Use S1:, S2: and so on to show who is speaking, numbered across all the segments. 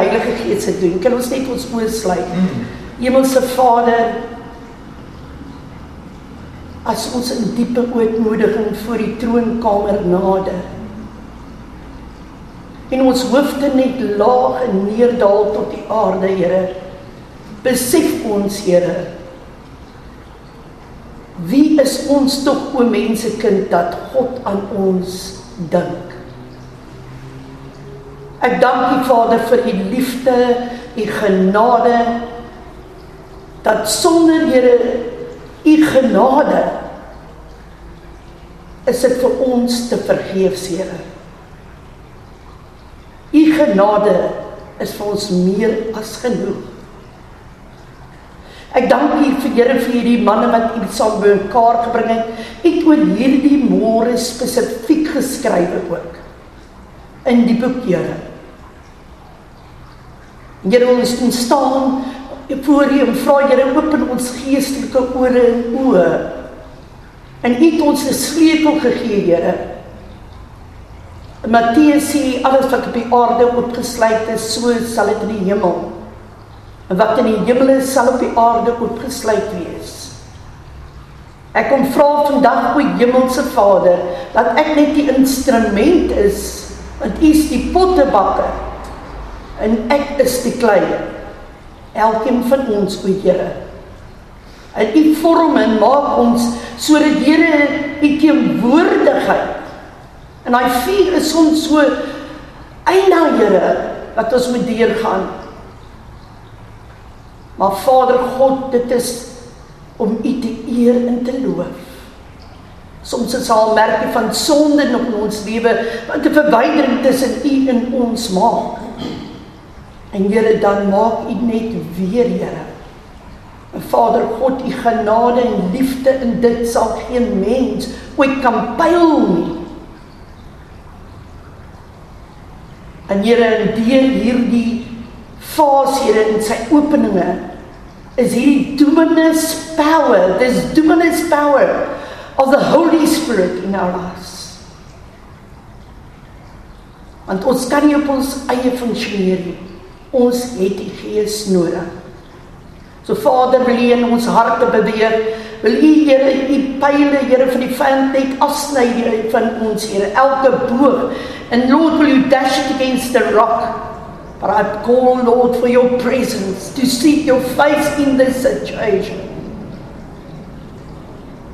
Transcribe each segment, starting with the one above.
S1: Heilige Gees dit doen. Kan ons net ons oë sluit? Hemelse Vader, as ons in diepe ootmoediging voor die troonkamer nader en ons hoofde net laag en neerdal tot die aarde, Here, besef ons, Here, wie is ons tog o mense kind dat God aan ons dink? Ek dank U Vader vir U liefde, U genade dat sonder Here U genade is dit vir ons te vergeefs, Here. U genade is vir ons meer as genoeg. Ek dank U vir Here vir hierdie manne wat U saam bymekaar gebring het. Ek oor hierdie môre spesifiek geskrywe ook in die boek Here. Here ons moet staan voor U en vra Here open ons geestelike ore en oë. En U het ons 'n sleutel gegee, Here. Matteus sê alles wat op die aarde oopgesluit is, so sal dit in die hemel. En wat in die hemel is, sal op die aarde oopgesluit wees. Ek kom vra vandag o Hemelse Vader dat ek net die instrument is, want U is die pottebakker en ek is die klei. Elkeen van ons, o Here. En U vorm en maak ons sodat Here U teenwoordigheid. En daai vuur is ons so eina Here wat ons moet deurgaan. Maar Vader God, dit is om U te eer en te loof. Soms is al merke van sonde in ons lewe wat 'n verwydering tussen U en ons maak. En Here dan maak U net weer Here. Vader God, U genade en liefde in dit sal geen mens ooit kan pyl nie. En Here, deur hierdie fase Here in sy openinge is hierdie dunamis power, this dunamis power of the Holy Spirit in our lives. Want ons kan nie op ons eie funksioneer nie. Ons het die Gees nodig. So Vader, wil U in ons harte beweeg. Wil U Here U pile Here van die vyand net afsny Here van ons Here elke boog. And Lord, will you dash it against the rock? But I call Lord for your presence to seek your face in this situation.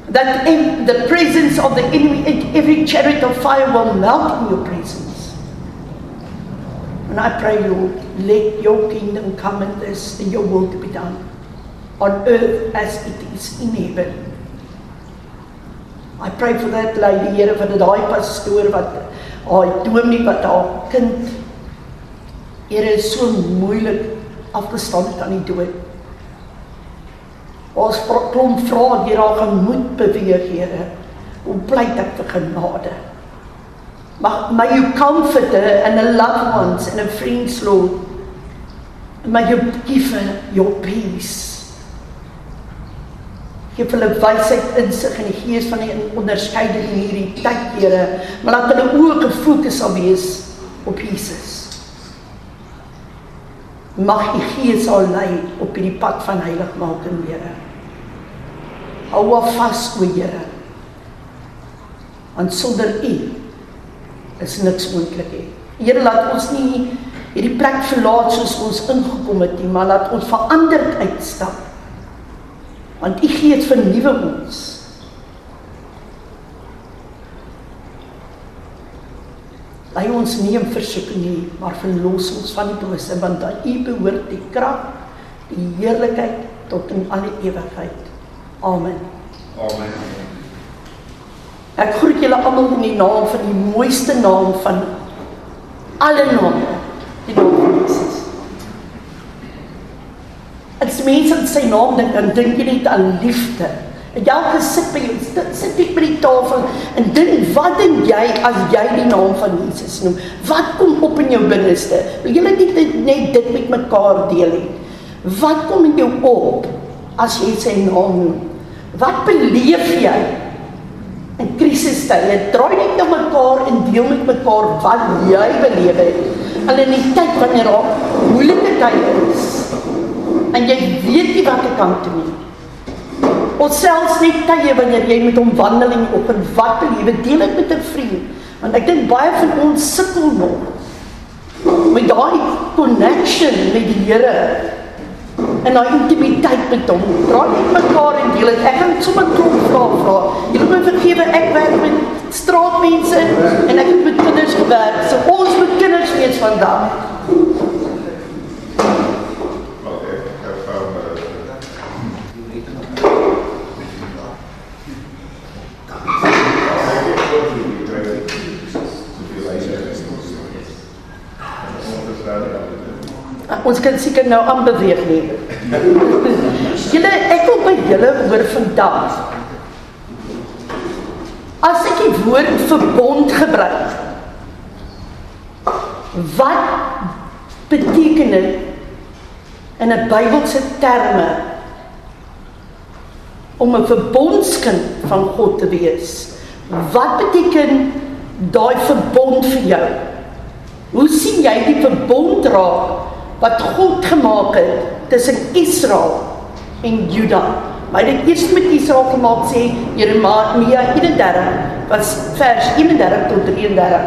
S1: That in the presence of the enemy, every chariot of fire will melt in your presence. And I pray, Lord, let your kingdom come in this and your will to be done on earth as it is in heaven. I pray for that lady Here van daai pastoor wat haar dominee wat haar kind Here is so moeilik afgestaan het aan die dood. Ons klomp vra deur haar gemoed beweeg Here. Hoe pleit ek vir genade? Mag may you comfort her and her loved ones and her friends, Lord. May you give her your peace. Geef hulle wysheid insig in die gees van die onderskeiding in hierdie tyd, Here, maar laat hulle oë gefokus sal wees op Jesus. Mag U Gees haar lei op hierdie pad van heiligmaking, Here. Hou haar vas, o Here. Want sonder U is niks moontlik nie. Here laat ons nie hierdie plek verlaat soos ons ingekom het nie, maar laat ons veranderd uitstap. Want U gee dit vernuwe ons. Lei ons in versoeking nie, maar verlos ons van die bose, want aan U behoort die krag, die heerlikheid tot in alle ewigheid. Amen.
S2: Amen.
S1: Ek groet julle almal in die naam van die mooiste naam van alle name, die naam van Jesus. As mense aan sy naam dink, dan dink jy net aan liefde. En jy gesit by jou, sit, sit by die tafel en dink, wat dink jy as jy die naam van Jesus noem? Wat kom op in jou binneste? Wil jy net net dit met mekaar deel hê? Wat kom in jou op as jy sy naam noem? Wat beleef jy? In krisistye, draai net na mekaar en deel met mekaar wat jy beleef het. En in die tyd wanneer daar moeilike tye is en jy weet nie wat ek kan doen nie. Ons selfs net tye wanneer jy met hom wandel en op 'n wat belewe, deel dit met 'n vriend. Want ek dink baie van ons sukkel nog met daai connection met die Here en daai intimiteit met hom. Draai net mekaar en deel dit. Ek gaan sommer klop vra vra. Jy moet my vergewe, ek werk met straatmense en ek het met kinders gewerk. So ons moet kinders wees vandag. Ons kan seker nou aanbeweeg nie. Julle ek wil by julle oor vandag. As ek die woord verbond gebruik. Wat beteken dit in 'n Bybelse terme om 'n verbondskind van God te wees? Wat beteken daai verbond vir jou? Hoe sien jy die verbond raak wat God gemaak het tussen Israel en Juda. Maar dit eers met Israel gemaak sê Jeremia 31 was vers 31 tot 33.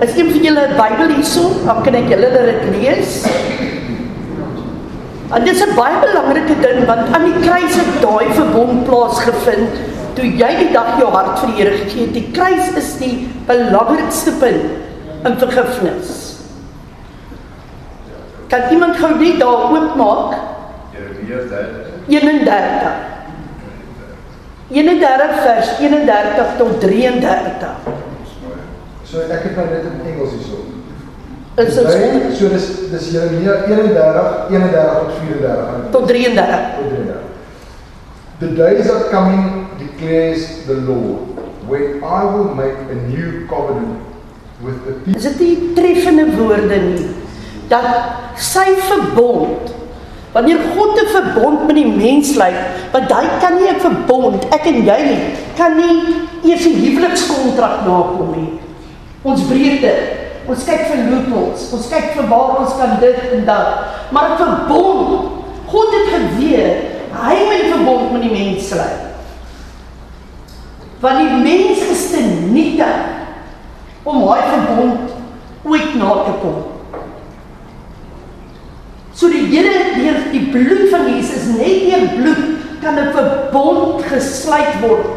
S1: As een van julle 'n Bybel hierso, dan kan ek julle dit lees. En dit is 'n baie belangrike ding want aan die kruis het daai verbond plaasgevind toe jy die dag jou hart vir die Here gegee het. Die kruis is die belangrikste punt in vergifnis. Kan iemand gou net daar oopmaak? Jeremia 31. 31 vers 31 tot 33.
S2: So ek het nou net in Engels hierso.
S1: Is dit
S2: so? So dis dis Jeremia 31 31 tot 34
S1: tot 33.
S2: Tot 33. The days are coming declares the Lord when I will make a new covenant with the people.
S1: Is dit nie treffende woorde nie? Dat sy verbond wanneer God 'n verbond met die mens sluit, want hy kan nie 'n verbond ek en jy nie kan nie eers 'n huwelikskontrak nakom nie. Ons breek dit. Ons kyk vir loopholes. Ons kyk vir waar ons kan dit en dat. Maar 'n verbond, God het geweet hy moet 'n verbond met die mens sluit. Want die mens is te nietig om daai verbond ooit na te kom. So die Here deur die bloed van Jesus, net deur bloed kan 'n verbond gesluit word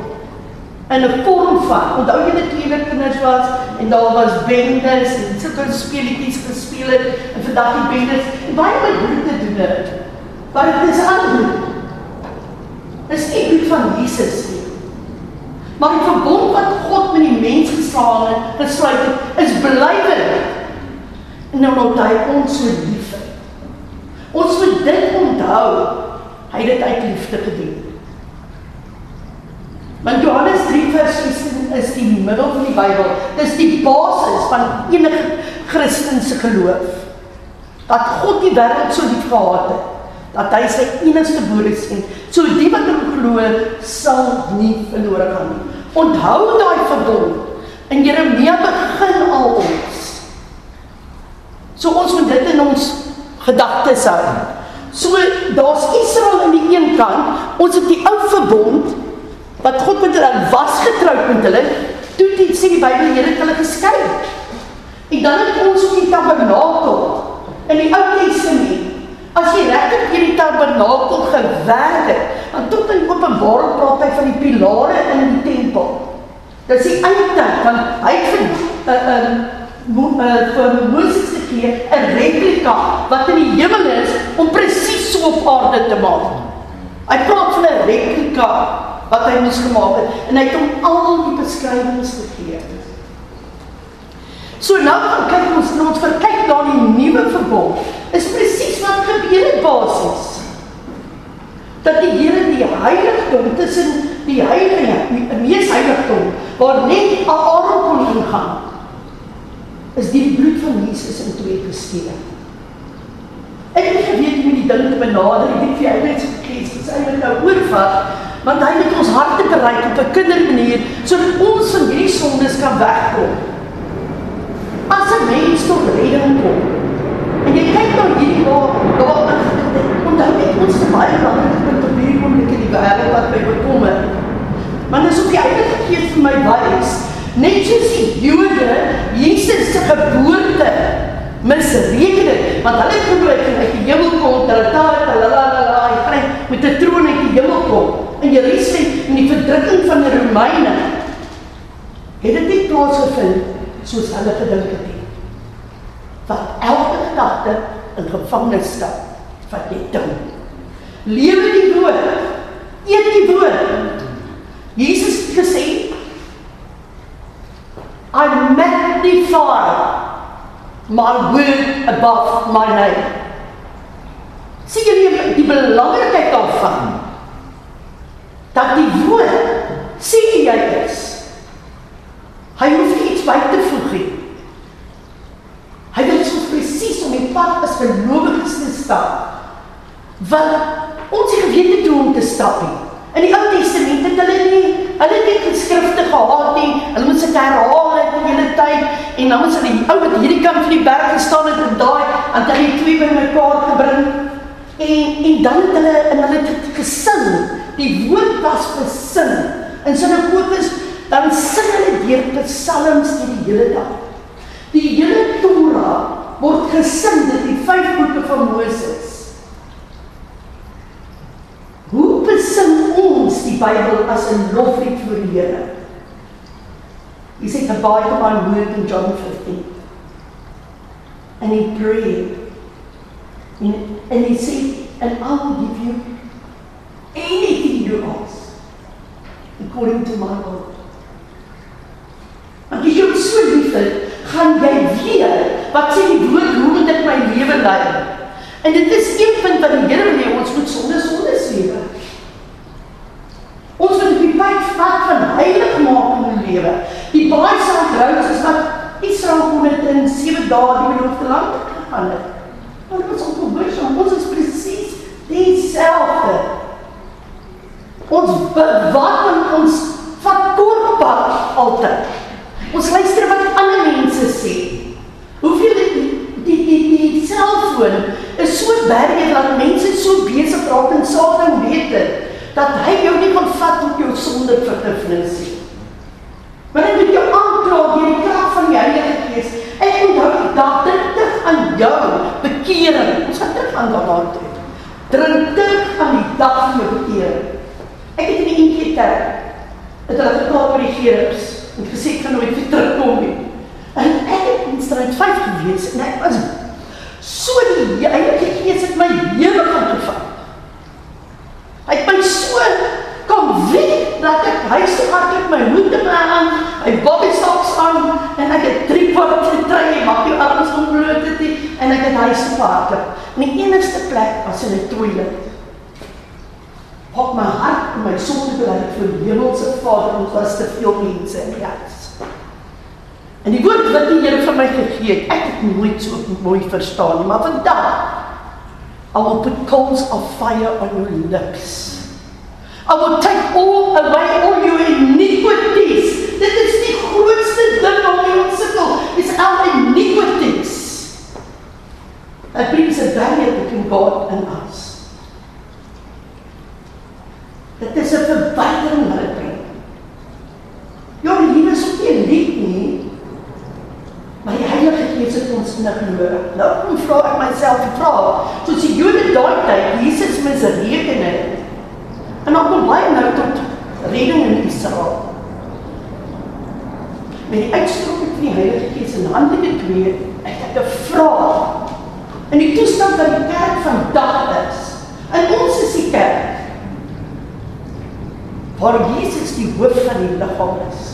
S1: in 'n vorm van. Onthou jy net toe jy kinders was en daar was bendes en sulke speletjies gespeel het en vandag die bendes en baie met bloed te doen het. Maar dit is anders. Dit is nie bloed van Jesus nie. Maar die verbond wat God met die mens geslaan het, gesluit het, is blywend. Nou nou daai ons so lief Ons moet dit onthou. Hy het dit uit liefde gedoen. Want Johannes 3 vers 16 is die middel van die Bybel. Dis die basis van enige Christelike geloof. Dat God die wêreld so lief gehad het dat hy sy enigste gebore seun, so die wat hom glo, sal nie verlore gaan nie. Onthou daai verbond. In Jeremia begin al ons. So ons moet dit in ons gedagtes hou. So daar's Israel aan die een kant, ons het die ou verbond wat God met hulle was getroud met hulle. Toe dit sê die Bybel Here het hulle geskei. En dan het ons ook die tabernakel in die Ou Testament. As jy regtig hier die tabernakel gewerk het, dan tot in Openbaring praat hy van die pilare in die tempel. Dis die eindtyd van hy het 'n 'n uh, vir Moses te gee 'n replika wat in die hemel is om presies so op aarde te maak. Hy praat van 'n replika wat hy moes gemaak het en hy het hom al die beskrywings gegee. So nou gaan kyk ons nou ons verkyk na die nuwe verbond. Is presies wat gebeur het basies. Dat die Here die heiligdom tussen die heilige, die mees heiligdom waar net Aaron kon ingaan is die bloed van Jesus in twee geskeur. Ek het geweet hoe die ding te benader, ek het vir jou net gekies, dis eintlik nou oorvat, want hy het ons harte bereik op 'n kindermanier sodat ons van hierdie sondes kan wegkom. As 'n mens tot redding kom. En jy kyk nou hierdie waar daar onthou net ons baie belangrike punt op hierdie oomblik in die wêreld wat my bekommer. Maar dis op die Heilige Gees vir my wys, net soos die Jode Jesus se geboorte misreken het, want hulle het glo hy uit die hemel kom, hulle taal het la la la hy gaan met 'n troon uit die hemel kom in Jerusalem in die verdrukking van die Romeine. Het dit nie plaasgevind soos hulle gedink het nie. Wat elke gedagte in gevangenskap wat jy dink. Lewe die woord. Eet die woord. Jesus het gesê I magnify my word above my name. Sien jy die belangrikheid daarvan? Dat die woord sê jy is. Hy hoef nie iets by te voeg nie. Hy wil so presies om die pad as gelowiges te stap. Want ons het gewete toe om te stap nie. In die Ou Testament het hulle nie hulle het nie geskrifte gehad nie. Hulle moet se herhaal het die hele tyd en dan moet hulle die ou wat hierdie kant van die berg gestaan het en daai aan hulle twee bymekaar gebring. En en dan het hulle en hulle gesing. Die woord was gesing. In sinagoges dan sing hulle deur psalms die hele dag. Die hele Torah word gesing, dit die vyf boeke van Moses. Hoe besing ons die Bybel as 'n loflied vir die Here? He said, Abide my word in John 15. And he prayed. And, and he said, And I will give you anything you ask according to my word. Want as jy hom so liefhet, gaan jy weet wat sê die woord hoe moet ek my lewe lei? En dit is een punt wat die Here wil hê ons moet sonder sonde lewe. Ons moet die pad vat van heilig maak in die lewe. Die baie sal rou is wat Israel kon dit in 7 dae die beloofde land gegaan het. Maar ons op bewus van ons is presies dieselfde. Ons bewaak ons van kortpad altyd. Ons luister wat ander mense sê. Hoeveel die die die die selfoon is so baie dat mense so besig raak en saak en weet dit dat hy jou nie kan vat op jou sonde vergifnis nie. Maar hy moet jou aankla deur die krag van die Heilige Gees. Ek onthou die dag terug aan jou bekering. Ons gaan terug aan daarna toe. Drink terug aan die dag van jou bekering. Ek het in die eentjie kerk het hulle gekoop by die Gerus en gesê ek gaan nooit weer terugkom nie. En ek het in straat 5 gewees en ek was so die Heilige Gees het my hele kant gevat. Hy het my so kom weet dat ek huis toe hardloop my hoed aan, my bobby socks aan en ek het drie kwart getrei, maak jou arms onbloot het en ek het huis toe hardloop. En die enigste plek was in 'n toilet. Hok my hart en my sonde bely vir die hemelse Vader, ons was te veel mense in die huis. En die woord wat die Here vir my gegee het, ek het nooit so mooi verstaan nie, maar vandag I will put coals of fire on your lips. I will take all away all your iniquities. Dit is die grootste ding om te sukkel, is our iniquities. That brings a barrier between God and us. Dit is 'n verwydering wat dit bring. Die liefde is ook nie lief nie. Maar die Heilige Gees het ons in nodig. Nou kom vra ek myself die vraag, soos die Jode daai tyd Jesus misreken het. En dan kom baie nou tot redding in Israel. Met die uitstroking van die Heilige Gees in Handelinge 2, ek het 'n vraag. In die toestand wat die kerk vandag is, en ons is die kerk, waar Jesus die hoof van die liggaam is.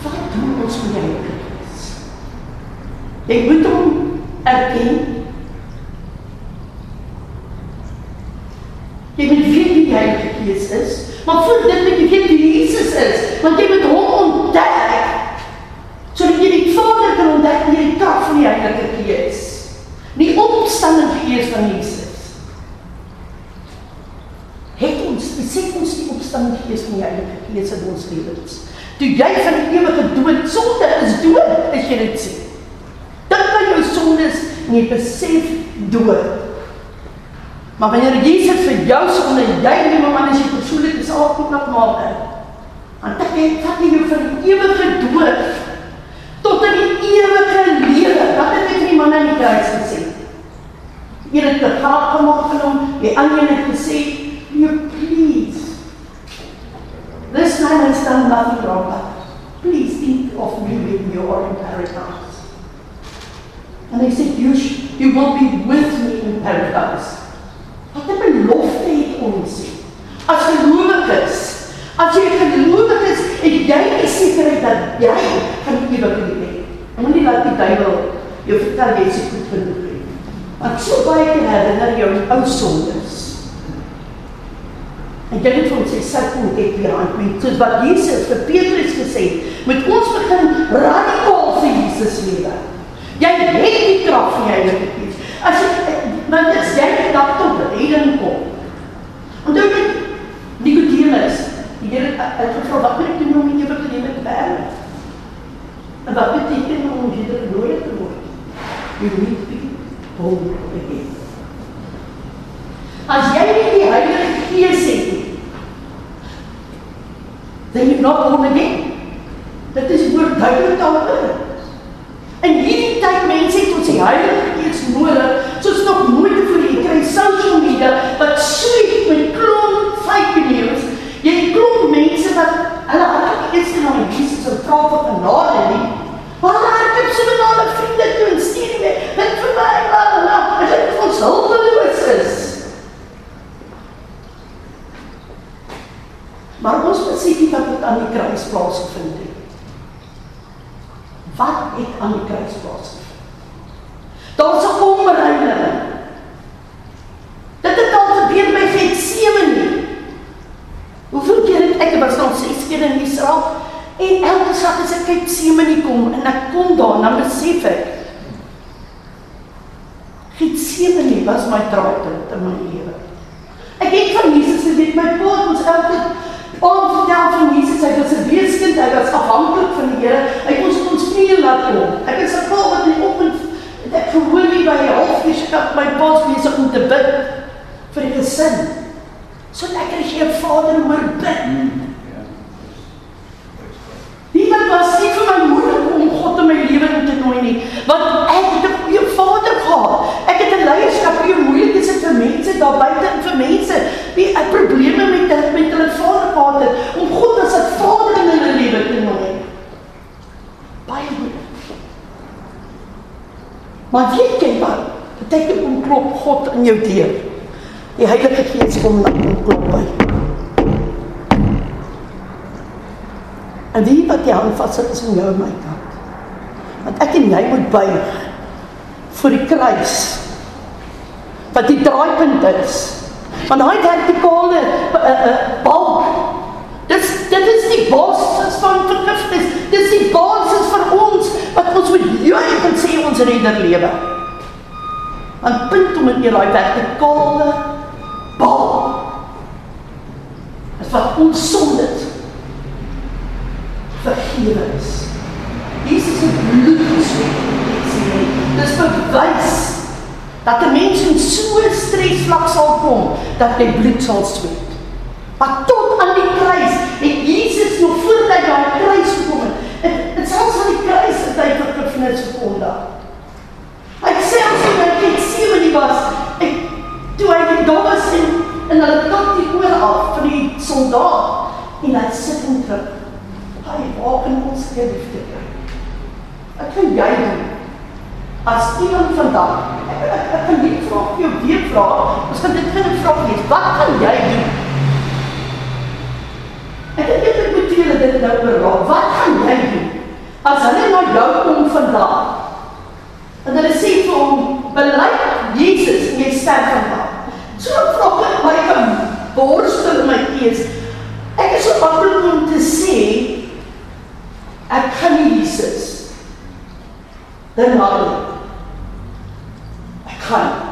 S1: Wat doen ons met Heilige Gees? Jy moet hom erken. Jy moet weet wie Heilige Gees is, maar voor dit moet jy weet wie Jesus is, want jy moet hom ontdek. Sodat jy die Vader kan ontdek deur die krag van die Heilige. Die opstandende Gees van Jesus. Het ons besef ons die opstandende Gees van die Heilige Gees in ons lewens. Toe jy van die ewige dood sonde is dood, as jy dit sien. en jy besef dood. Maar wanneer Jesus vir jou sonder jy nie maar man as jy persoonlik is al goed laat maak. Want dit het vat jy vir die ewige dood tot in die ewige lewe. Wat het ek die man aan die kruis gesê? Hier het dit gaap gemaak van hom. Die ander het gesê, "You please. This man has done nothing wrong. Please think of me when you are in paradise." And they said, "You, you will be with me in paradise." Wat 'n belofte het ons. As gelowiges, as jy gelowig is, het jy die sekerheid dat jy gaan ewig lewe hê. Moenie laat die duiwel jou vertel jy is goed genoeg nie. Want so baie keer herinner jou ou sondes. En jy het ons sê sit moet ek weer aan met soos wat Jesus vir Petrus gesê het, moet ons begin radikaal vir Jesus lewe. Jy het die krag van jy het. As jy want dit sê dat tot redding kom. Onthou net Nikodemus, die Here het gevra wat moet ek doen om in ewige lewe te beerwe? En wat beteken om weer genooi te word? You need be born again. As jy nie die Heilige Gees het nie, then you're not born again. Dit is oorduidelik daarin. In hierdie tyd mense het ons die Heilige Gees nodig, soos nog nooit voor jy kry social media wat sweet met klomp fake news. Jy klomp mense wat hulle hardloop eers na die Jesus en vra vir genade nie. Maar hulle hardloop so met hulle vriende toe en stuur nie. Dit vir my la la la. As dit ons hulpeloos is. Maar ons moet sê wat het aan die kruis plaasgevind het. Wat het aan die kruis plaasgevind? Daar's 'n omreining. Dit het al gebeur by Getsemane. Hoeveel keer het ek was nog 6 keer in Israel en elke sak as ek Getsemane kom en ek kom daar dan besef ek Getsemane was my draaipunt in my lewe. Ek het van Jesus geweet my pa ons elke aand vertel van Jesus hy was 'n weeskind hy was afhanklik van die Here hy kon ons knieë laat kom. Ek het sy pa wat in die oggend ek verhoor nie by die halfuur skap my pa's besig om te bid vir die gesin. So lekker as jy 'n vader hoor bid. Niemand was nie vir my moeder om God in my lewe in te nooi nie, want ek het 'n goeie vader gehad. Ek het 'n leierskap hier moeilik is dit vir mense daar buite en vir mense wie 'n probleme met dit met hulle vader gehad het om God as 'n vader in hulle lewe te nooi. Baie moeilik. Maar weet jy wat? Om klop God in jou deur. Die Heilige Gees kom na en klop by. En wie wat jy hand vassit is in jou en my kant. Want ek en jy moet buig vir die kruis. Wat die draaipunt is. Want daai vertikale uh, uh, balk Dis dit is die basis van vergifnis. Dis die ons wat ons moet juig en sê ons redder lewe. Want punt om in daai vertikale bal. Dit wat ons sonde vergewe is. Jesus se bloed gesweet. Dis bewys dat 'n mens in so 'n stresvlak sal kom dat jy bloed sal sweet. Maar tot aan die kruis het Jesus nog voor hy daai kruis gekom het. Dit selfs die kruis het hy vergifnis gekom daar. Hy selfs in hy het sien wat hy was. Ek toe hy die dom was en en hulle kap die oor af van die soldaat en hy sit en druk. Hy waak in ons geliefde. Wat kan jy doen? As iemand vandag, ek ek, ek kan nie vra of jy weer vra, ons kan dit geen vraag wees. Wat kan jy doen? Ek het net moet julle dit nou beraad. Wat gaan jy doen? As hulle na jou kom vandag. En hulle sê vir hom, "Bely Jesus en jy sterf vandag." So vra ek my kan borstel my gees. Ek is so maklik om te sê ek kan nie Jesus. Dan maar ek kan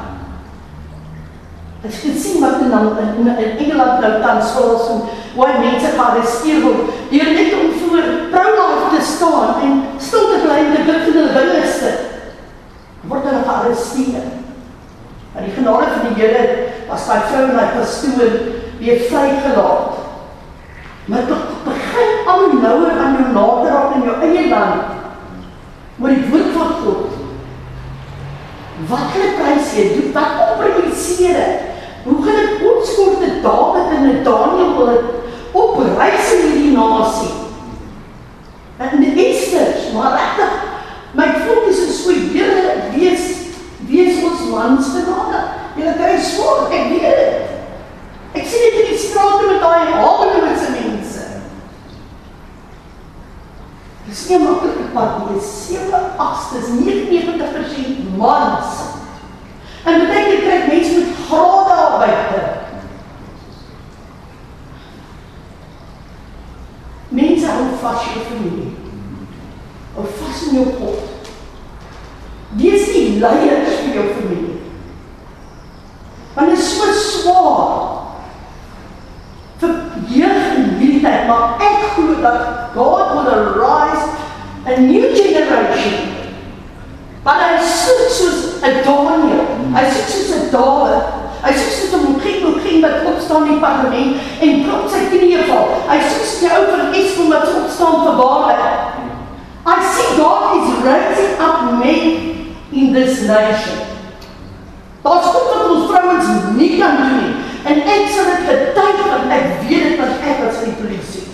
S1: Ek het sien wat in in, in Engeland nou tans voels en hoe mense gearresteer word. Deur net om voor Proudlife te staan en stil te bly en te bid vir hulle binneste. word hulle gearresteer. Maar die genade van die Here was daai vrou en daai pastoor weer vrygelaat. Maar dit begin al nouer aan jou nader op in jou eie land. Maar die woord van God. Wat hulle prys jy, doen wat kompromiseer dit? Hoe gaan dit ons kort te Dawid en 'n Daniel wil opreis in hierdie nasie? En die Esters, maar regtig my fokus is so Here, wees wees ons mans genade. Jy kry swaar, ek weet dit. Ek sien dit in die strate met daai hawelose mense. Dis nie maklike pad nie. 7 8 is 99% mans. En baie keer kry mense met grade daar buite. Mense hou vas jou familie. Hou vas in jou God. Wees die leiers vir jou familie. Want dit is so swaar. Vir jeug en hierdie tyd, maar ek glo dat God will arise a new generation. Maar hy soek soos 'n Daniel. Hy soek soos 'n Dawid. Hy soek soos 'n Mogiek, Mogiek wat opstaan in die parlement en klop sy knieë val. Hy soos die ou van Eskom wat opstaan vir waarheid. I see God is raising up men in this nation. Daar's goed wat ons vrouens nie kan doen nie. En ek sal dit getuig want ek weet dit want ek was in die polisie.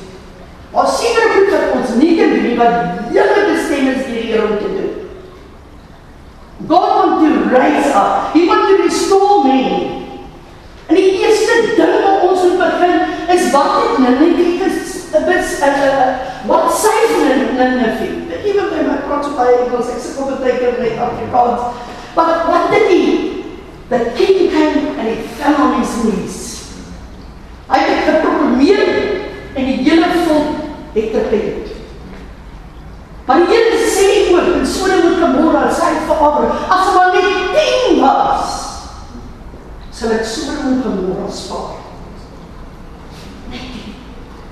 S1: Maar sekere goed wat ons nie kan doen nie wat hele bestem is deur die Here om te doen. God want to raise up. He want to restore me. En die eerste ding wat ons moet begin is wat het Nineveh is is uh, wat sê Nineveh? Weet jy wat my praat so baie Engels, ek sukkel baie keer met Afrikaans. But what did he? The king came and he fell on his knees. Hy het geproklameer en die hele volk het repent. Maar die Here sê ook in Sodom en Gomorra, sy Vader, as hulle maar net 10 was, sal ek Sodom en Gomorra spaar.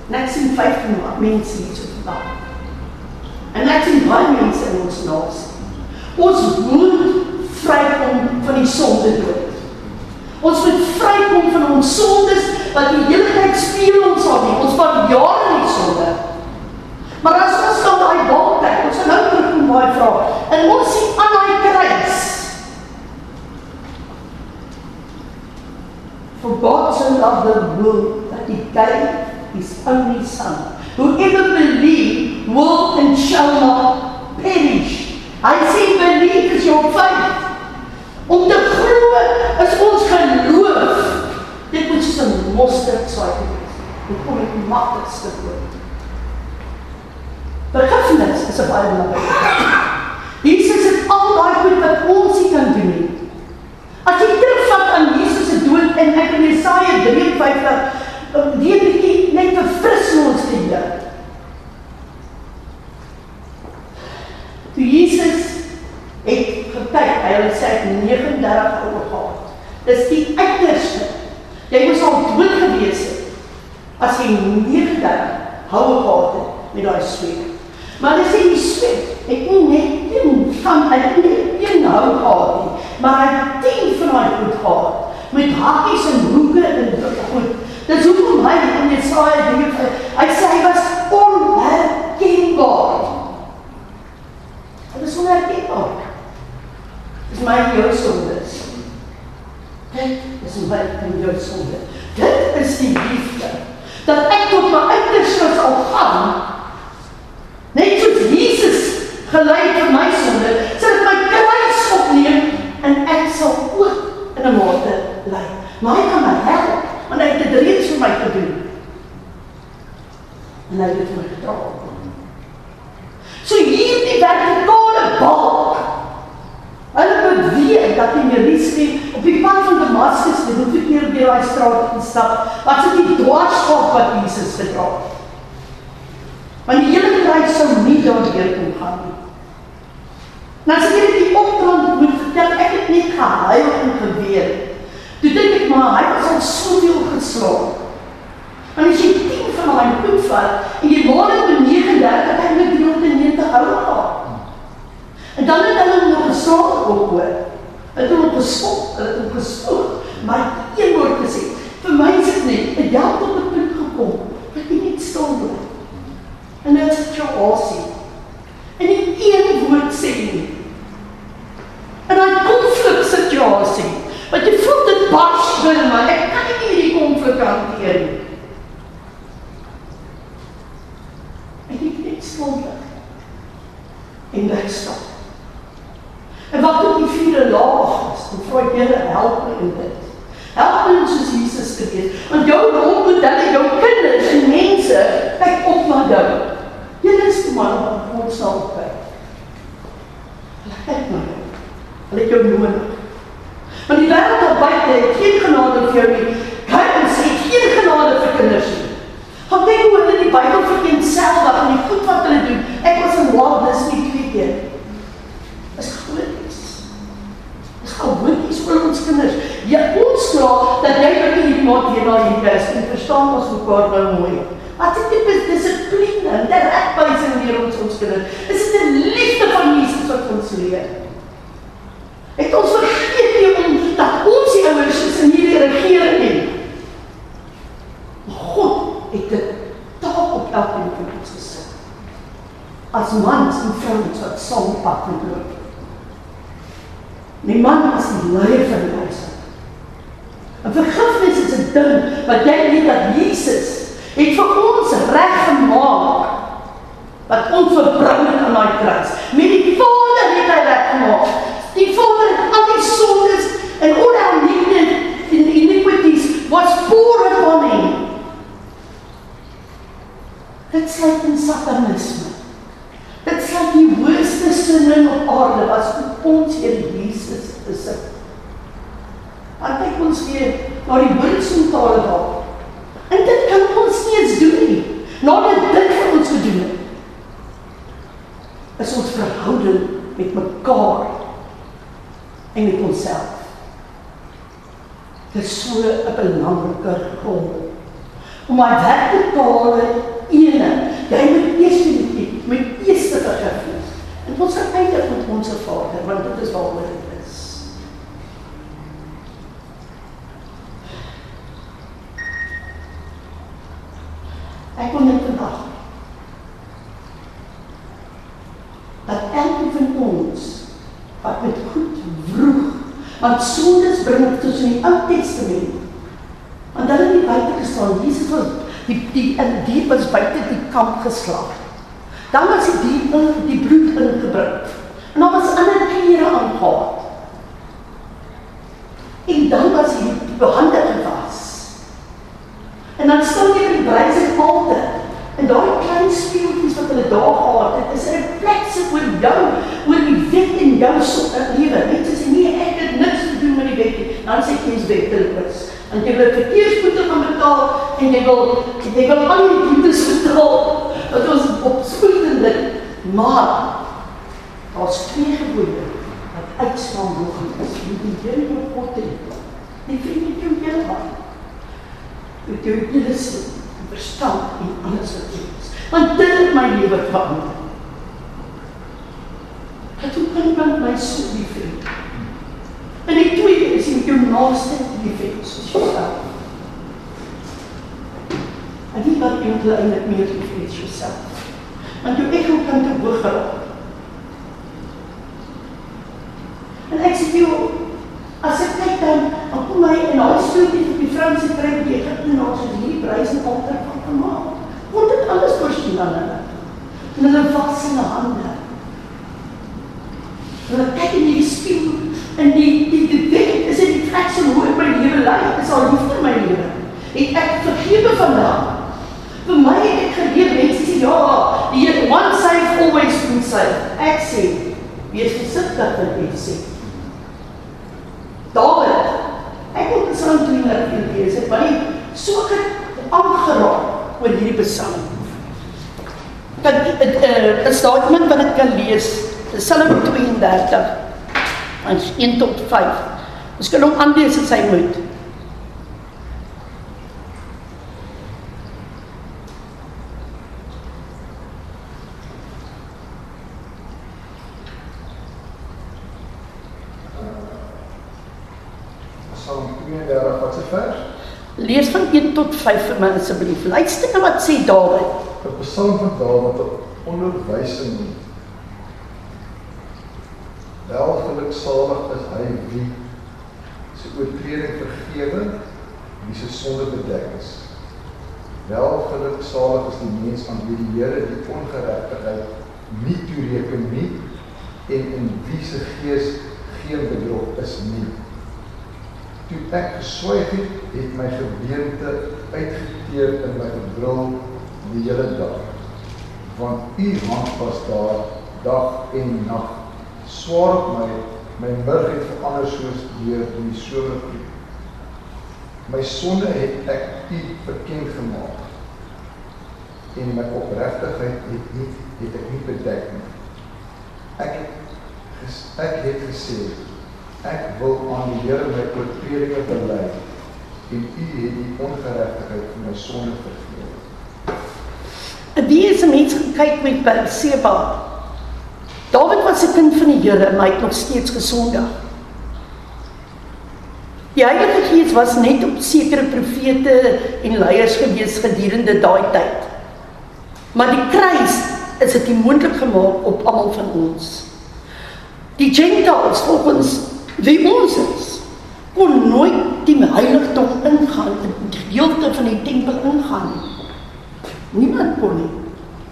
S1: Net sien 15 mense hier so vandag. En net sien baie mense in ons nasie. Ons moet vrykom van die sonde dood. Ons moet vrykom van ons sondes wat die hele tyd speel ons aan nie. Ons vat jare in die sonde. Maar as ons dan daai bal kyk, ons nou terug kom baie vra. En ons sien aan daai kruis. For God so loved the world that he gave his only son. Whoever believe will and shall not perish. Hy sê believe is your faith. Om te glo is ons geloof. Dit moet soos 'n mosterdsaadjie wees. Dit kom met die maklikste woord. Vergifnis is 'n baie belangrike ding. Jesus het al daai goed wat ons nie kan doen nie. As jy terugvat aan Jesus se dood en ek in Jesaja 53 weer bietjie net verfris ons te hier. Toe Jesus het gekyk, hy het sê 39 oor gehad. Dis die uiterste. Jy moes al dood gewees het as jy 39 hou gehad het met daai sweet. Maar dis nie die sweet. Ek nie net een van ek nie een hou gehad nie, maar hy het 10 van daai goed gehad met hakkies en hoeke en goed. Dis hoekom hy in Jesaja 3 hy sê hy was onherkenbaar. Dit is onherkenbaar. Dis my jou sondes. Dit is my jou sonde. Dit is die liefde. Dat ek tot my uiterste sal gaan. Net soos Jesus gelei vir my sonde, ek my kruis opneem en ek sal ook in 'n mate ly. Maar hy kan my help, want hy het dit reeds vir my gedoen. En hy het dit vir my gedra. So hierdie vertikale balk Hulle moet weet dat in Jerusalem op die pad van Damaskus, jy moet nie meer deur daai straat instap, wat so die dwarsskop wat Jesus gedra het. Want die hele kruis sou nie daardeur kon gaan nie. Nou as ek die opdrag moet vertel, ek het net gehuil en geween. Toe dink ek maar hy was al soveel geslaan. Want as jy 10 van daai goed vat en jy word in 39, dan het jy 90 hou gehad. En dan het hulle nog gesorg ook hoor. Het het gespot, het het gespoeg, maar een woord gesê. Vir my is dit net, het jou tot 'n punt gekom, dat jy net stil bly. En dit is jou asie. En nie een woord sê nie. En daai konflik situasie, wat jy voel dit bars binne my, ek kan nie hierdie konflik hanteer nie. En ek net stil bly. En wegstap. En wat ook die vierde laag is, en vra ek Here help my in dit. Help my om soos Jesus te wees. Want jou rolmodelle, jou kinders en mense kyk op na jou. Jy is die man wat God sal kyk. Hulle kyk na jou. Hulle het jou nodig. Want die wêreld daar buite het geen genade vir jou nie. Guidance het geen genade vir kinders nie. Gaan kyk hoe hulle die Bybel vereenselwig en die goed wat hulle doen. Ek was in Walt Disney twee keer. Is groot. Is gewoonties vir ons kinders. Jy ons vra dat jy vir hierdie maat hier na hier is en verstaan ons mekaar nou mooi. Wat is dit is dissipline en regwysing leer ons ons kinders. Is dit 'n liefde van Jesus wat ons leer? Het ons vergeet nie om dat ons die ouers is in hierdie regering nie. God het 'n taak op elkeen van ons gesit. As mans en vrouens wat saam pad moet loop. Die man is die leier van die huis. En vergifnis is 'n ding wat jy weet dat Jesus het vir ons reg gemaak wat ons verbring het aan daai kruis. Met die Vader het hy reg gemaak. Die Vader het al die sondes en al die liefde en die iniquities was poured upon him. Dit sluit in satanisme. Dit sluit die hoogste sinne op aarde was op ons Here Jesus besit. Want kyk ons weer na die woordsentale daar. En dit kan ons nie eens doen nie. Nadat dit vir ons gedoen het. Is ons verhouding met mekaar en met onsself. Dit is so 'n belangrike rol. Om my vertikale ene, jy moet eers die met eers te vergifnis. En ons gaan eindig met ons Vader, want dit is waaroor dit is. Ek kom net vandag. Dat elkeen van ons wat met goed vroeg, want sondes bring tot in die Ou Testament. Want hulle het nie buite gestaan. Jesus was die die in die was buite die kamp geslag. Dan was die die, die bloed ingebring. En dan was ander klere aangetree. En dan was hy behande gewas. En dan staan jy by die bruidsaltaar. En daai klein speeltjies wat hulle daar gehad het, is 'n refleksie oor jou, oor die wet in jou so lewe. Net as jy nie ek het niks te doen met die wet nie, dan sê jy jy's wetteloos. Want jy wil verkeersboete gaan betaal en jy wil jy wil al die boetes betaal. Dat ons opspoed dit. Maar daar's twee gebooie wat uitstaan. Jy moet die Here jou hê. Nie vriend jou hele hart. Met jou hele sin en verstand en alles wat jy is. Want dit het my lewe verander. Dat hoe kan iemand my so lief hê? En die tweede is met jou naaste lief hê soos jouself. En nie wat jy moet eintlik meer lief hê as jouself. Want jou ego kan te hoog geraak. En ek sê jou as ek kyk dan dan kom my en daai storie van die Franse kry die Egiptenaars het hierdie pryse alter van gemaak. Word dit alles voorsien aan hulle. En hulle was in hulle hande. Hulle kyk in die spieël en die die die ding is dit die trek so hoe ek my lewe lei. Is al liefde my lewe. Het ek vergewe vandag. Vir my het ek geleer mense sê ja, die Here one save always been save. Ek sê wees versigtig wat jy sê. Dawid, ek het Psalm 23 gelees. Dit my so aangeraak oor hierdie Psalm. Uh, is daar iemand wat dit kan lees? Psalm 32 vers 1 tot 5. Ons kan hom aanlees as hy moet.
S2: Psalm 32 wat se vers?
S1: Lees van 1 tot 5 vir my asseblief. Luister na wat sê Dawid.
S2: 'n Psalm van Dawid wat onderwysing Welgeluksalig is hy wie sy oortreding vergewe, wie sy sonde bedek is. Welgeluksalig is die mens aan wie die Here die ongeregtigheid nie toereken nie en in wie se gees geen bedrog is nie. Toe ek geswyg het, het my gebeente uitgeteer in my gebrul die hele dag. Want u hand was daar dag en nag swaar op my, my murg het verander soos deur die somervloed. My sonde het ek u bekend gemaak. En my opregtigheid het nie het ek nie bedek nie. Ek ek het gesê ek wil aan die Here my oortredinge bely en u het die ongeregtigheid van my sonde vergewe.
S1: Wie is 'n mens gekyk met Batseba? Dawid was 'n kind van die Here, maar hy het nog steeds gesondig. Die Heilige Gees was net op sekere profete en leiers gewees gedurende daai tyd. Maar die kruis is dit moontlik gemaak op almal van ons. Die Gentiles volgens wie ons is, kon nooit die heiligdom ingaan, die gedeelte van die tempel ingaan nie. Niemand kon nie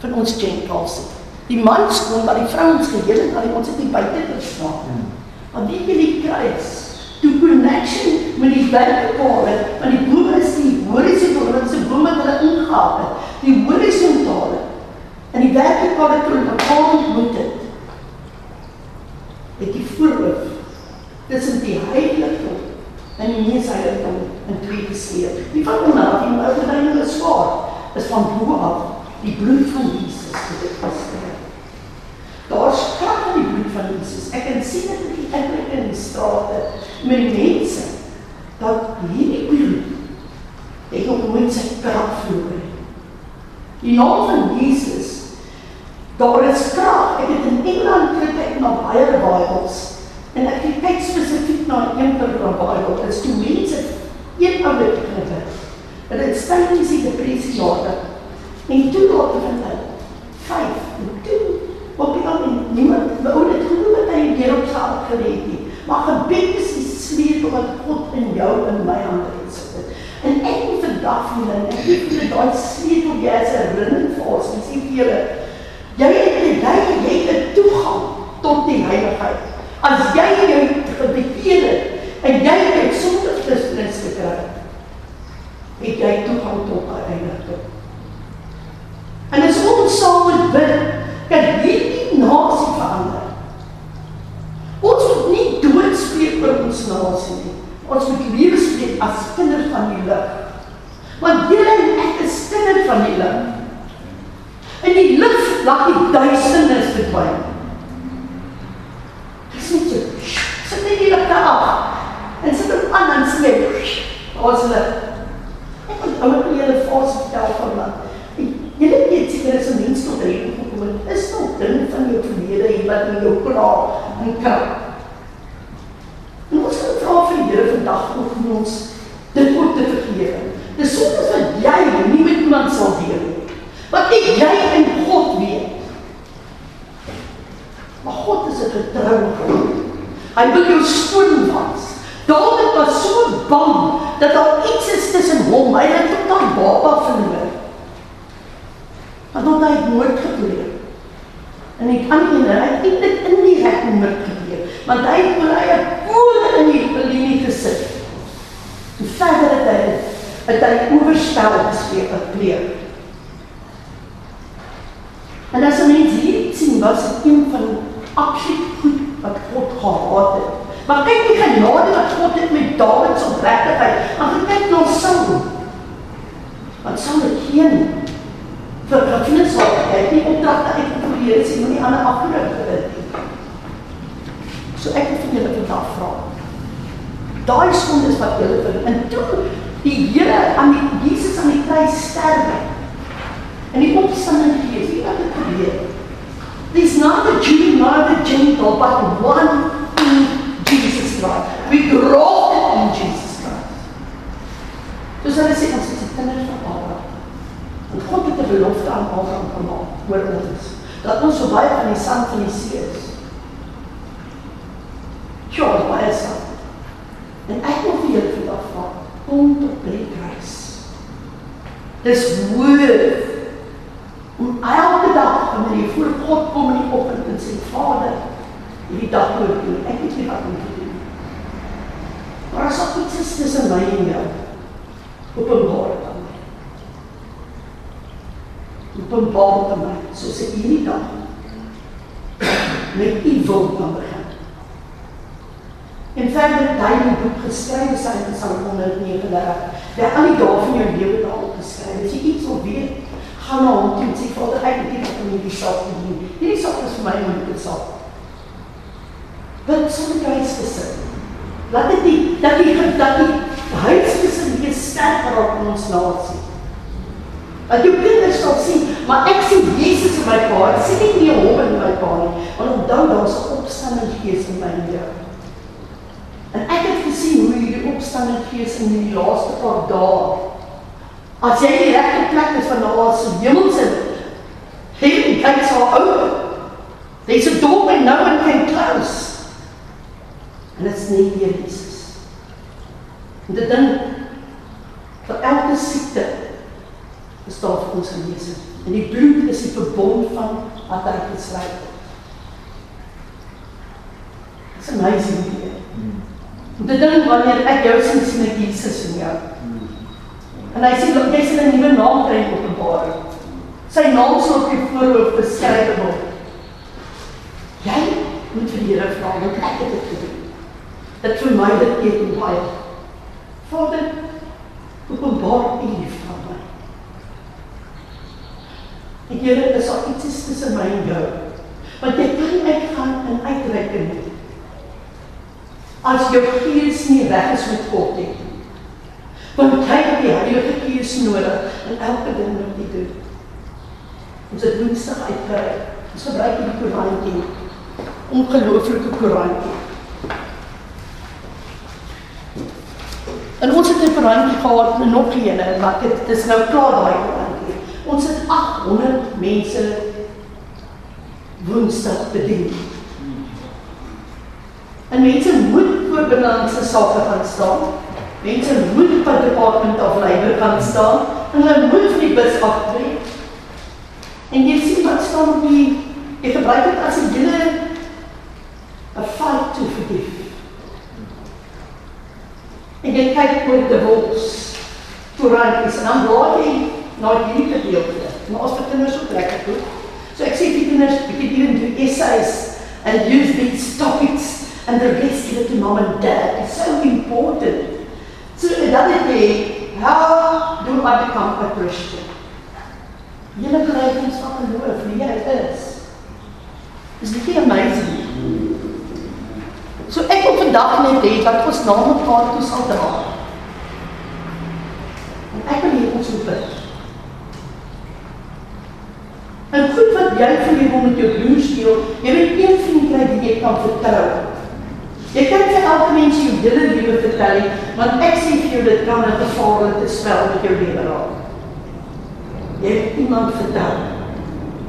S1: van ons Gentiles nie. Die mans kon maar die vrouens geheel en al ons het nie buite gestaan. Hmm. Want die die kruis to connection met die vertikale, want die boom is die horisontale, wat se boom wat hulle ingehaal het. Die horisontale en die vertikale toe mekaar ontmoet het. Het die voorhoof tussen die heiligdom en die meesheiligdom in twee gesleep. Die onderaf, die ou gedeelte is swaar, is van bo af die bloed van Jesus wat dit vasgehou. Daar's krag in die bloed van Jesus. Ek kan sien dit in die indruk in die strate met die mense dat hierdie bloed het nog nooit sy krag verloor nie. Die naam van Jesus daar is krag. Ek het in Engeland ek na baie Bybels en ek kyk spesifiek na een die Bybels. Dit is toe mense een ouer gekry het. Dit is tydens die depressie jare. En toe word dit van hulle 5 en 2 Op die ander niemand wou dit glo dat hy weer op sy hart gered het. Maar gebed is die sleutel wat God in jou en my hande het. En ek moet vandag voel en ek het vir daai sleutel jy as 'n herinnering vir ons en sê vir julle jy het die jy het 'n toegang tot die heiligheid. As jy jou het en jy het sonder Christus gekry het jy toegang tot heiligheid. En as ons saam met bid kan hierdie nasie verander. Ons moet nie doodspreek oor ons nasie nie. Ons moet lewe spreek as kinders van die lig. Want julle en ek is kinders van die lig. In die lig lag die duisternis verdwyn. Net so. Sit net die lig af. En sit hom aan en sê, "Ons lig." Ek wil ook vir julle vas vertel van wat. Julle weet seker as 'n mens tot rede gekom het, is nog dinge van jou verlede en wat in jou pla en krap. En ons kan vra vir die Here vandag om ons dit ook te vergewe. Dis soms wat jy nie met iemand sal deel nie. Wat ek jy en God weet. Maar God is 'n getroue God. Hy wil jou skoon was. Dawid was so bang dat daar iets is tussen hom, hy het tot aan baba verloor want hy het moord gepleeg. En ek kan nie hy het dit in die reg moord gepleeg, want hy het oor hy 'n koorde in die linie gesit. En verder het hy het hy oorspel gespeel gepleeg. En as 'n mens hier sien was dit een van absoluut gehad het. Maar kyk die genade wat God het met Dawid se opregtigheid. Want kyk na Saul. Want Saul het geen vir gevoelens wat hy het nie opdragte uitgevoer sien nie ander afgerig dit. So ek het vir julle vandag vra. Daai sonde is wat julle vir en toe die Here aan die Jesus aan die kruis sterwe. En die opstanding gees, wie wat het gebeur? There's not a Jew, mother gentle, but one in Jesus Christ. We grow in Jesus Christ. Dus hulle sê ons is die kinders van Abraham. En God het 'n belofte aan Abraham gemaak oor ons dat ons so baie van die sand van die see is. Ja, baie sand. En ek wil vir julle vandag vra, kom tot by die kruis. Dis woord om elke dag wanneer jy voor God kom in die oggend en sê Vader, hierdie dag moet doen. Ek weet nie wat om te doen. Maar as daar iets is tussen my en jou, openbaar dit aan my. Openbaar dit aan my, soos ek hierdie dag met u wil kan begin. En verder daai die boek geskryf sy in Psalm 139. Daar al die dae van jou lewe daar opgeskryf. As jy gaan na hom toe en sê Vader, ek het nie van hierdie saak te doen. Hierdie saak is vir my 'n moeilike saak. Wat sou die kruis gesit? Laat dit die dat die dat die huisgesin weer sterk raak in ons nasie. Dat jou kinders sal sien, maar ek sien Jesus in my pa. Ek sien nie meer hom in my pa nie. Want onthou daar's 'n opstanding gees in my jou. En ek het gesien hoe hierdie opstanding gees in die laaste paar dae as jy die regte plek is van daar se hemelse heaven gates are open. There's a door that no one can close. En dit is nie weer Jesus. En dit ding vir elke siekte bestaan vir ons genesing. En die bloed is die verbond van wat hy geskryf het. It's amazing here. Dit ding wanneer ek jou sien sien ek Jesus in jou. En hy sê dat sien 'n nuwe naam kry op openbaring. Sy naam sal op jou voorhoof beskryf word. Jy moet vir die Here vra wat ek het te doen. Dit vir my dit beteken baie. Vader, openbaar U lief van my. En Here, is daar iets tussen my en jou? Want jy kan uitgaan en uitreik nie as jou gees nie weg is met God nie. Want jy het die Heilige Gees nodig in elke ding wat jy doen. Ons het Woensdag uitgery. Ons gebruik die Korantjie. Ongelooflike Korantjie. En ons het 'n Korantjie gehad en nog een, maar dit is nou klaar daai Korantjie. Ons het 800 mense Woensdag bedien. En mense moet voor binnelandse sake gaan staan. Mense moet by department of labor gaan staan en hulle moet vir die bus aftree. En jy sien wat staan op die jy gebruik dit as 'n hele 'n fight to forgive. En jy kyk oor die wos. Koran is en dan blaai jy na hierdie gedeelte. Maar as vir kinders ook lekker goed. So ek sê vir kinders, bietjie doen do essays and use these topics and the rest of it to mom and dad is so important. So another day, how do I become a Christian? Julle kry iets van geloof, wie jy is. Is dit nie amazing? So ek wil vandag net hê dat ons na mekaar toe sal dra. En ek wil hê ons bid. En goed wat jy vir jou met jou broers deel, jy weet een vriend kry jy kan vertrou. Jy kan vir elke mens jou hele lewe vertel, want ek sê vir jou dit kan 'n gevaarlike spel met jou lewe raak. Jy het iemand vertel.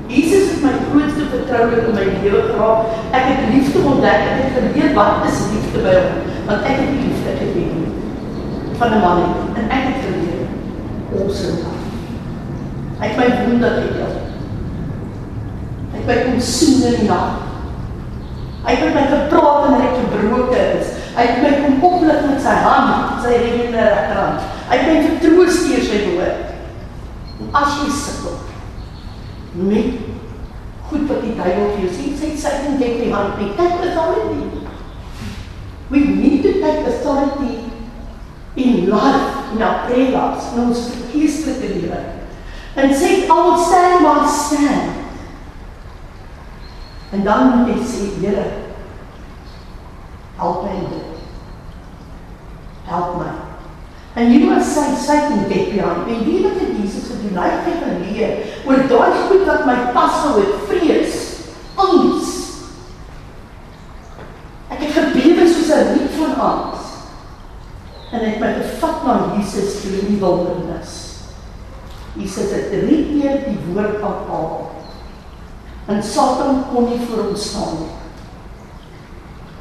S1: Jesus het my grootste vertroulik in my lewe geraak. Ek het liefde ontdek, ek het geleer wat is liefde by hom, want ek het liefde geken van 'n man en ek het geleer awesome. Hy het my wonder gekel. Hy het my kom sien in die nag. Hy het my gepraat en ek gebroken is. Hy het my kom oplig met sy hand, sy reddende rechterhand. Hy het my vertroos keer sy woord. En as jy sikkel, met goed wat die duivel vir jou sê, sê sy en get die hand mee. Take authority. We need to take authority in life, in our prayer lives, in ons geestelike lewe. En sê, I will stand while stand. En dan moet jy sê, Here, help my in dit. Help my. En jy moet sê, Satan get behind. En wie wat het Jesus gedoen? Hy het geleer oor daai goed wat my pas hou het, vrees, angs. Ek het gebewe soos 'n riet van angs. En ek het my gevat na Jesus toe in die wildernis. Jesus het drie keer die woord aanhaal. En Satan kon nie vir hom staan nie.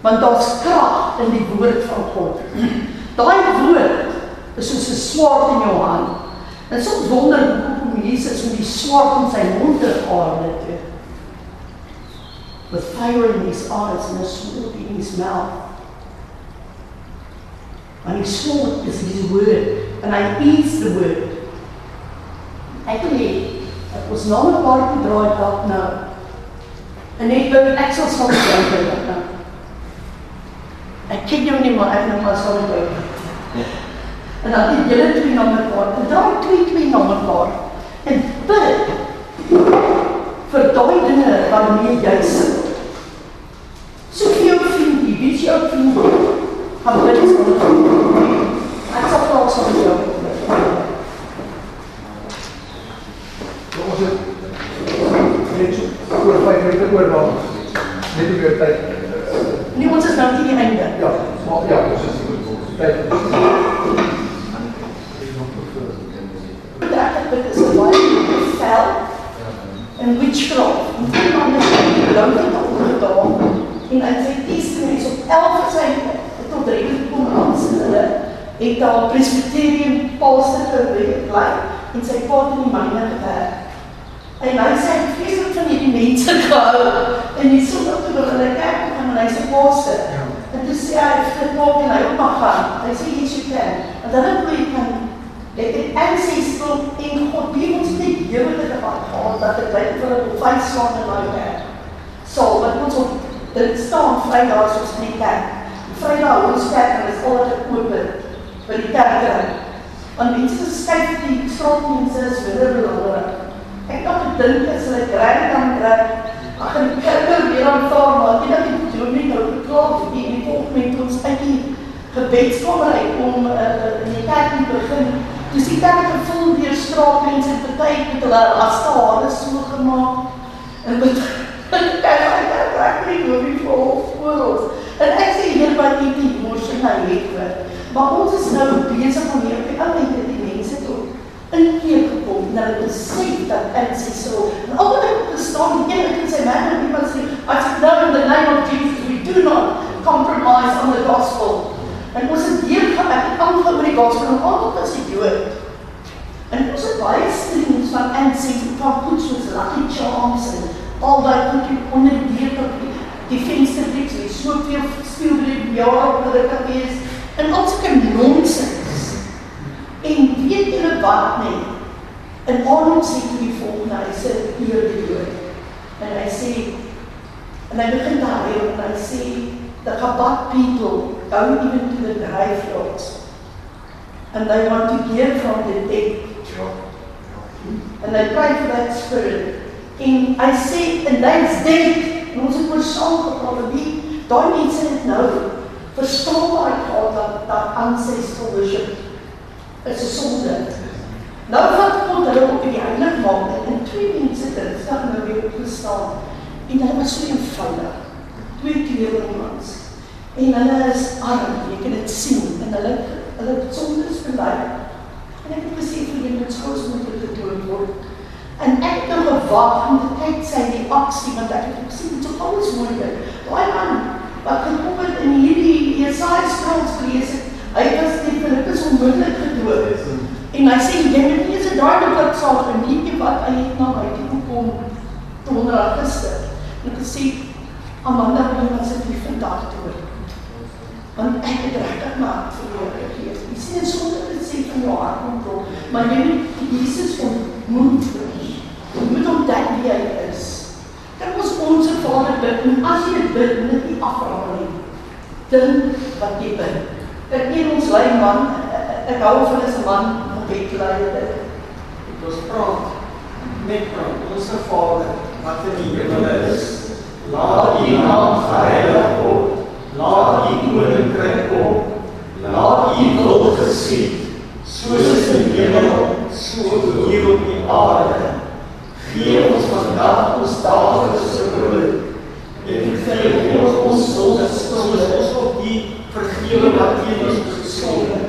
S1: Want daar's krag in die woord van God. Daai woord is soos 'n swaard in jou hand. En soms wonder hoekom Jesus met die swaard in sy mond gehaal het. With fire in his eyes and a sword in his mouth. And his sword is his word, and I eat the word. Actually, it was not a part to draw it up now. En ek wil ek sal saam met jou dink nou. Ek ken jou nie maar ek nou maar met jou. En dan die julle twee na mekaar. En dan twee twee na mekaar. En bid vir daai dinge waarmee jy sit. Soek jou vriendie, wie is jou vriendie? Gaan bid met jou. Ek sal saam met jou.
S2: Ons het net so oor 5 minute oor dan net op jou tyd.
S1: Nee, ons is nou teen die einde.
S2: Ja, maar ja, ons is tyd.
S1: Betrekking dit is 'n baie vel en witchcraft. En die man het geloof het opgedaag en hy sê testament op 11 sy tot redelik kom aan sin hulle het daar presbyterium pastor gebly en sy pa het in die myne gewerk. En hy sê hy vreeslik van hierdie mense gehou en die sondag toe hulle hulle kerk toe gaan en hy sê pastor. En toe sê hy vir Paul en hy ook mag gaan. Hy sê yes you can. En dan het hy kan Dit het ancestral in God wie ons net huwelike wat gehad dat dit baie vir hulle vyf slaan in my werk. So, wat ons op dit staan Vrydag soos in die kerk. Vrydag ons kerk en is altyd oop vir die kerk. Want mense skryf die straatmense is weer belangrik. Ek dink dit as hulle kry dan kry ag en kerk weer aanvaar maar dit dat die dominee nou geklaar het die volk met ons uit die gebedskamer om uh, in die kerk te begin Dus die kerk gevul deur straatmense en party met hulle raste hare so gemaak. En met kyk hy kyk reg nie hoe wie vir voor ons. En ek sê hier by die die mosie na het. Maar ons is nou besig om hier op die die mense toe inkeer gekom na die besef dat dit is so. En al wat ek verstaan, die een wat sê man en iemand sê, as you know in the name of Jesus we do not compromise on the gospel. En ons het hier gaan ek het aangehou met die gospel en almal as die Jood. En ons het baie streams van ancient van goed soos Lucky Charms en al daai goed onder die deur tot die, die venstertjies en soveel speelbreek jare op hulle kan wees en al sulke nonsens. En weet julle wat net? En Arnold sê toe die volgende, hy sê hier die Jood. En hy sê en hy begin daar en hy sê the Chabad people go even to the graveyards and they want to hear from the dead. And they pray for that spirit. En hy sê, and that's dead. En ons het oor saam gepraat, wie, daai mense het nou verstaan waar ek gehad dat, dat ancestral worship is een sonde. Nou wat God hulle op die heilig maak, en twee mense dinsdag nou weer opgestaan, en hulle was so eenvoudig twee kleerlingens. En hulle is arm, jy kan dit sien en hulle hulle sonde is verlei. En ek het gesê vir julle met skous moet dit gedoen word. En ek het nou gewag om te kyk sy die aksie want ek het gesien dit is alles moeilik. Daai man wat gekom het in hierdie Jesaja skryf gelees het, hy was die Filippus onmiddellik gedood. En hy sê jy moet nie eens 'n dadelik saak en nie wat hy het na my toe kom donderdag gister. En gesê Amanda wil nie vandag toe. Want ek het regtig maar verloor gegees. Jy sien sonder dit sê van jou hart kontrol, maar jy moet Jesus ontmoet. Jy moet ontdek wie hy is. Kyk ons ons Vader bid en as jy bid, moet afraal nie. Dink wat jy bid. Ek ken ons lei man, ek hou van 'n man wat dit lei dit.
S3: Ons praat met praat. Ons Vader wat in die hemel is. Laat U naam geheilig word. Laat U koninkryk kom. Laat U wil geskied, soos in die hemel, so hier op die aarde. Gee ons vandag ons daaglikse brood. En vergeef ons ons sondes, soos ons vergewe wat teen ons gesonde.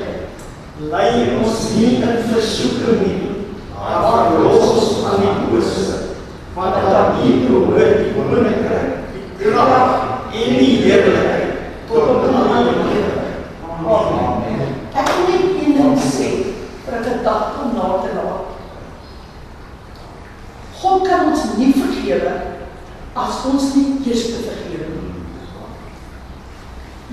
S3: Lei ons nie in versoeking nie, maar verlos ons van die bose, want aan U behoort die koninkryk, die krag en die heerlikheid tot op alle ewigheid. Amen.
S1: Ek wil net een ding sê vir 'n gedagte om na te laat. God kan ons nie vergewe as ons nie eers vergewe nie.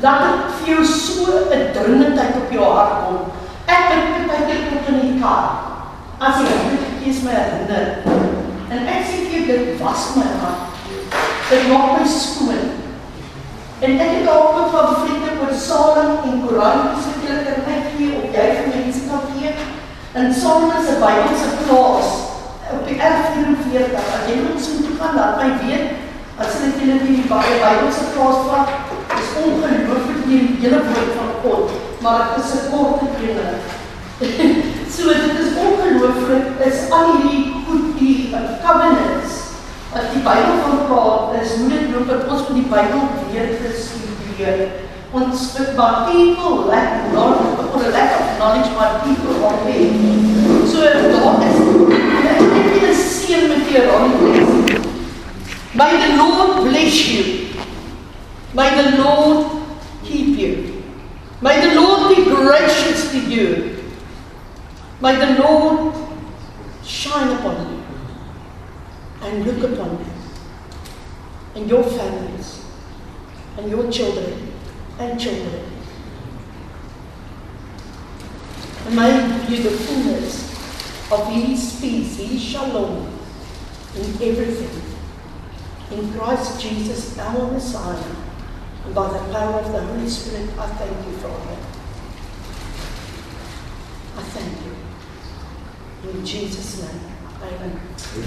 S1: Laat dit vir jou so 'n dringendheid op jou hart kom. Ek het baie keer tot in die kar. As ek dit kies my herinner. En ek sê vir jou dit was my hart. Dit maak my skoon. En ek het al met van vriende oor Salem en Koran gesit en ek gee op jy vir mense kan gee. En Salem is 'n Bybelse plaas op die R44. As jy moet so toe gaan, laat my weet. As jy net in die Bybelse plaas vat, ongelooflik die hele woord van God, maar dit is 'n kort kringe. so dit is ongelooflik is al hierdie goed die uh, covenants wat die Bybel van praat is hoe dit loop dat ons met die Bybel weer gestudeer. Ons but my people lack knowledge, or a lack of knowledge my people are weak. So daar is ek het nie 'n seën met jou Ronnie. May the Lord bless you. May the Lord keep you. May the Lord be gracious to you. May the Lord shine upon you and look upon you and your families and your children and children. And may you the fullness of His peace, His shalom in everything. In Christ Jesus, our Messiah, and by the power of the Holy Spirit, I thank you, Father. I thank you. In Jesus' name, amen.